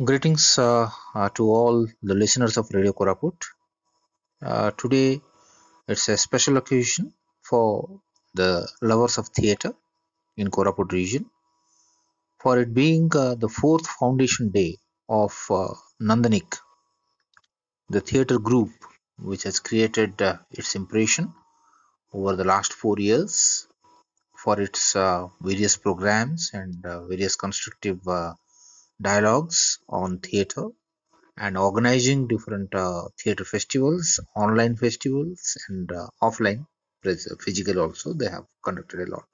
Greetings uh, uh, to all the listeners of Radio Koraput. Uh, today it's a special occasion for the lovers of theatre in Koraput region for it being uh, the fourth foundation day of uh, Nandanik, the theatre group which has created uh, its impression over the last four years for its various programs and various constructive dialogues on theatre and organizing different uh, theatre festivals, online festivals, and uh, offline, physical also. They have conducted a lot.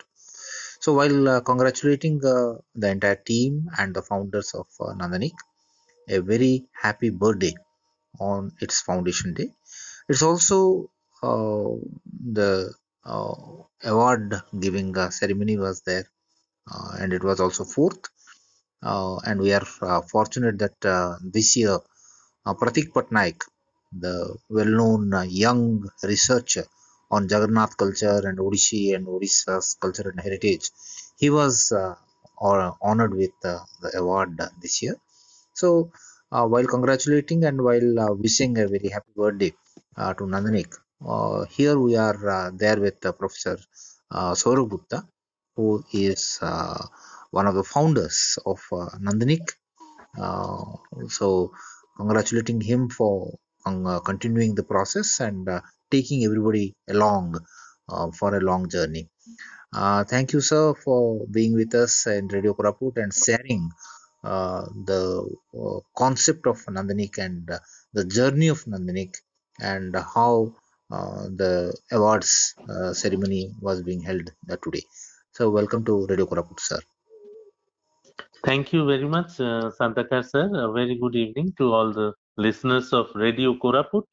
So while uh, congratulating the entire team and the founders of Nandanik, a very happy birthday on its foundation day. It's also the uh, award giving uh, ceremony was there, uh, and it was also fourth. Uh, and we are uh, fortunate that uh, this year Pratik Patnaik, the well-known young researcher on Jagannath culture and Odissi and Odissa's culture and heritage, he was honored with the award this year. So, while congratulating and while wishing a very happy birthday to Nandanik, uh, here we are uh, there with uh, Professor uh, Saurabh Gupta, who is one of the founders of uh, Nandanik. Uh, so, congratulating him for um, uh, continuing the process and uh, taking everybody along for a long journey. Thank you, sir, for being with us in Radio Koraput and sharing the concept of Nandanik and the journey of Nandanik and how uh, the awards uh, ceremony was being held uh, today. So, welcome to Radio Koraput, sir. Thank you very much, uh, Santakar sir. A very good evening to all the listeners of Radio Koraput.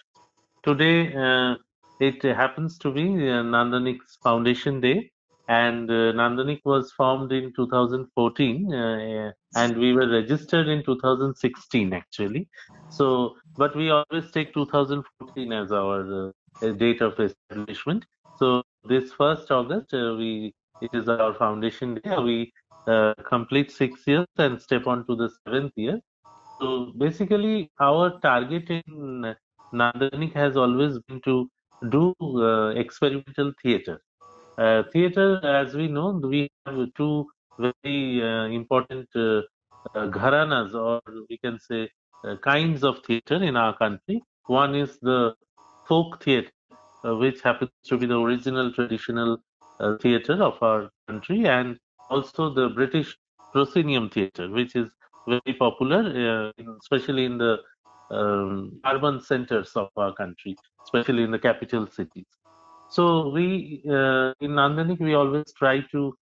Today, uh, it happens to be uh, Nandanik's Foundation Day, and uh, Nandanik was formed in 2014, uh, and we were registered in 2016 actually. So, but we always take 2014 as our uh, date of establishment. So, this first August, uh, we it is our foundation day. We uh, complete six years and step on to the seventh year. So basically, our target in Nandanik has always been to do uh, experimental theater. Uh, theater, as we know, we have two very uh, important uh, gharanas, or we can say kinds of theater in our country. One is the folk theater, which happens to be the original traditional theater of our country, and also the British proscenium theater, which is very popular, uh, especially in the um, urban centers of our country, especially in the capital cities. So we uh, in Nandanik we always try to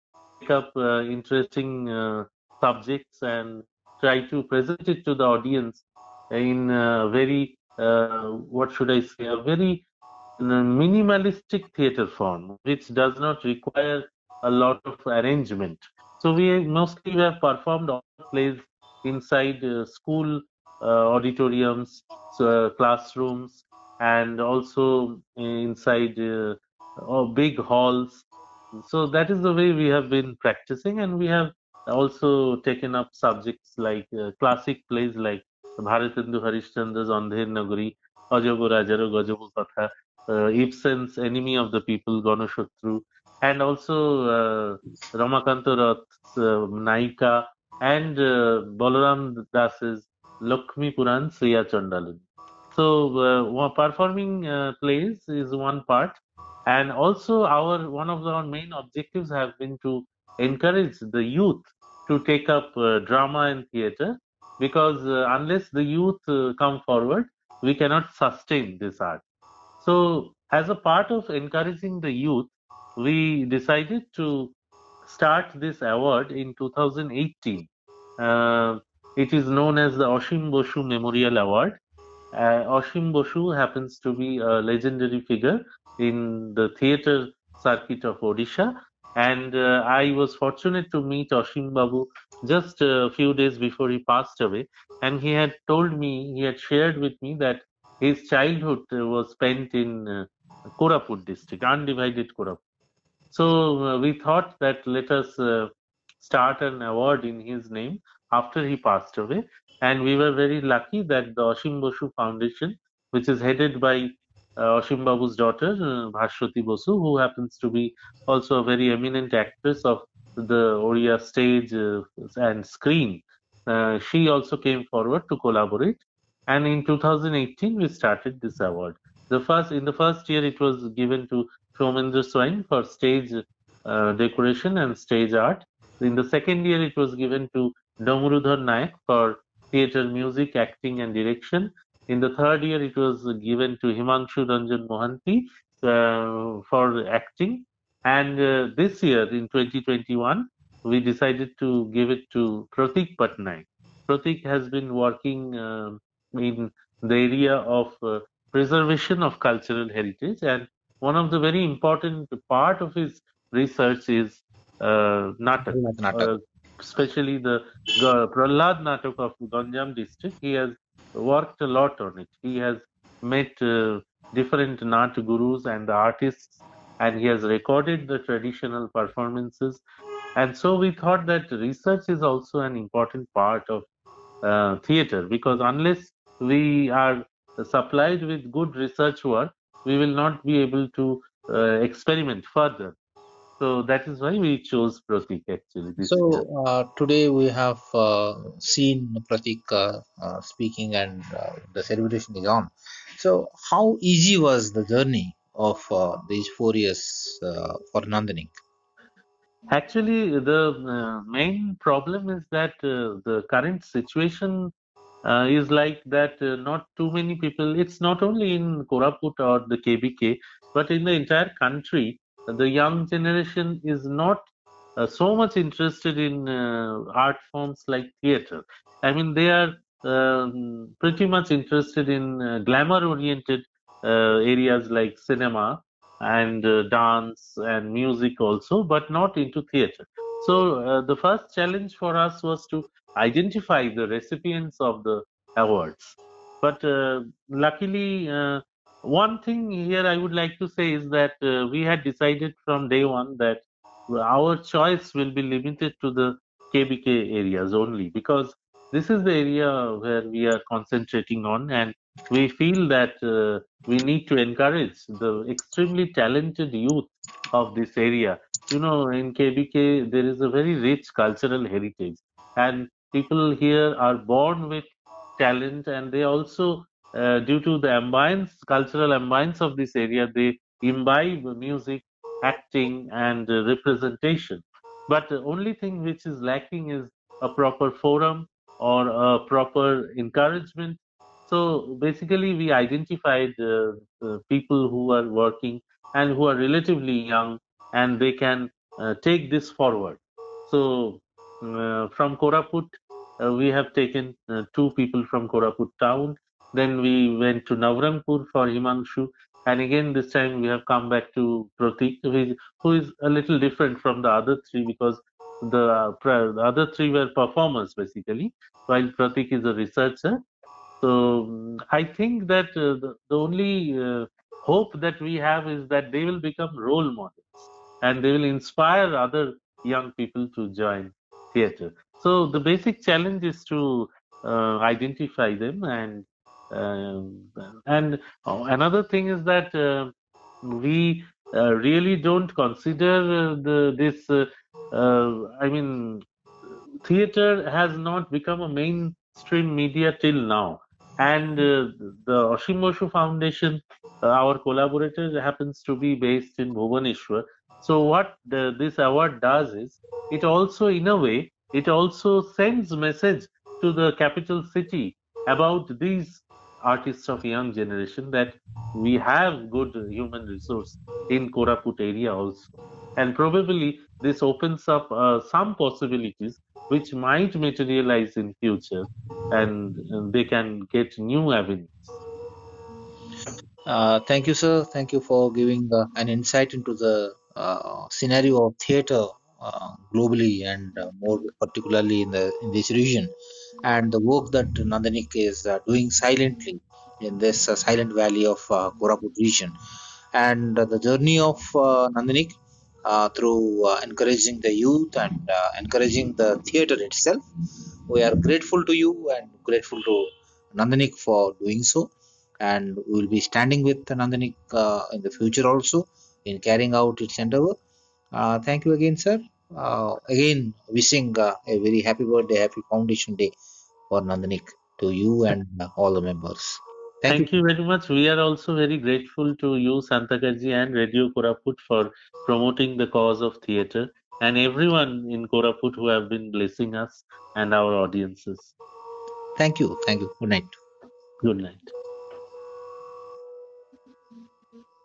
pick up uh, interesting uh, subjects and try to present it to the audience in a very uh, what should I say a very uh, minimalistic theater form, which does not require a lot of arrangement. So we mostly have performed all plays inside uh, school uh, auditoriums, so, classrooms, and also inside uh, big halls. So that is the way we have been practicing, and we have also taken up subjects like uh, classic plays like Bharatendu Harishchandra's Andher Nagari, Ajabu Rajaro Gajabu Katha, uh, Ibsen's Enemy of the People, Ganashotru, and also uh, Ramakanto Rath's uh, Naika and uh, Balaram Das's Lakshmi Puran Sriya Chandalan. So uh, performing plays is one part, and also our one of our main objectives have been to encourage the youth to take up uh, drama and theater, because uh, unless the youth uh, come forward, we cannot sustain this art. So as a part of encouraging the youth, we decided to start this award in 2018. Uh, it is known as the Oshim Boshu Memorial Award. Uh, Oshim Boshu happens to be a legendary figure in the theatre circuit of Odisha, and uh, I was fortunate to meet Oshim Babu just a few days before he passed away, and he had told me, he had shared with me that his childhood was spent in uh, Koraput district, undivided Koraput. So uh, we thought that let us uh, start an award in his name after he passed away. And we were very lucky that the Oshim Bosu Foundation, which is headed by uh, Oshim Babu's daughter, uh, Bhashwati Bosu, who happens to be also a very eminent actress of the Oriya stage uh, and screen. Uh, she also came forward to collaborate. And in 2018, we started this award. The first in the first year, it was given to Soumendra Swain for stage uh, decoration and stage art. In the second year, it was given to Damurudhar Nayak for theatre music, acting, and direction. In the third year, it was given to Himanshu Ranjan Mohanty uh, for acting. And uh, this year, in 2021, we decided to give it to Pratik Patnaik. Pratik has been working uh, in the area of uh, preservation of cultural heritage, and one of the very important part of his research is uh, Natak, Natak. uh, especially the Ga- Prahlad Natak of Ganjam district. He has worked a lot on it. He has met uh, different Nat gurus and the artists, and he has recorded the traditional performances. And so we thought that research is also an important part of uh, theater because unless we are supplied with good research work, we will not be able to uh, experiment further. So that is why we chose Pratik actually. So uh, today we have uh, seen Pratik uh, uh, speaking and uh, the celebration is on. So how easy was the journey of uh, these four years uh, for Nandanik? Actually, the uh, main problem is that uh, the current situation uh, is like that. Uh, not too many people. It's not only in Koraput or the KBK, but in the entire country, the young generation is not uh, so much interested in uh, art forms like theater. I mean, they are um, pretty much interested in uh, glamour-oriented uh, areas like cinema and dance and music also, but not into theater. So the first challenge for us was to identify the recipients of the awards. But uh, luckily, uh, one thing here I would like to say is that uh, we had decided from day one that our choice will be limited to the KBK areas only because this is the area where we are concentrating on and we feel that uh, we need to encourage the extremely talented youth of this area. You know, in KBK, there is a very rich cultural heritage, and people here are born with talent, and they also, uh, due to the ambience, cultural ambience of this area, they imbibe music, acting, and uh, representation. But the only thing which is lacking is a proper forum or a proper encouragement so basically, we identified uh, people who are working and who are relatively young, and they can uh, take this forward. So from Koraput, uh, we have taken uh, two people from Koraput town. Then we went to Nabarangpur for Himanshu, and again this time we have come back to Pratik, who is, who is a little different from the other three because the, uh, the other three were performers basically, while Pratik is a researcher. So mm, I think that uh, the, the only uh, hope that we have is that they will become role models and they will inspire other young people to join theater. So the basic challenge is to uh, identify them and um, and uh, another thing is that uh, we uh, really don't consider uh, the this uh, uh, I mean theater has not become a mainstream media till now and the Oshim Boshu Foundation, our collaborator happens to be based in Bhubaneswar. So what the, this award does is, it also, in a way, it also sends message to the capital city about these artists of young generation that we have good human resource in Koraput area also. And probably this opens up uh, some possibilities which might materialize in future and uh, they can get new avenues. Uh, thank you, sir. Thank you for giving uh, an insight into the scenario of theatre uh, globally and uh, more particularly in the in this region, and the work that Nandanik is uh, doing silently in this uh, silent valley of uh, Koraput region, and uh, the journey of uh, Nandanik uh, through uh, encouraging the youth and uh, encouraging the theater itself. We are grateful to you and grateful to Nandanik for doing so. And we will be standing with Nandanik uh, in the future also in carrying out its endeavor. Uh, thank you again, sir. Uh, again, wishing uh, a very happy birthday, happy Foundation Day for Nandanik to you and uh, all the members. Thank, Thank you very much. We are also very grateful to you, Santakarji, and Radio Koraput for promoting the cause of theatre and everyone in Koraput who have been blessing us and our audiences. Thank you. Thank you. Good night. Good night.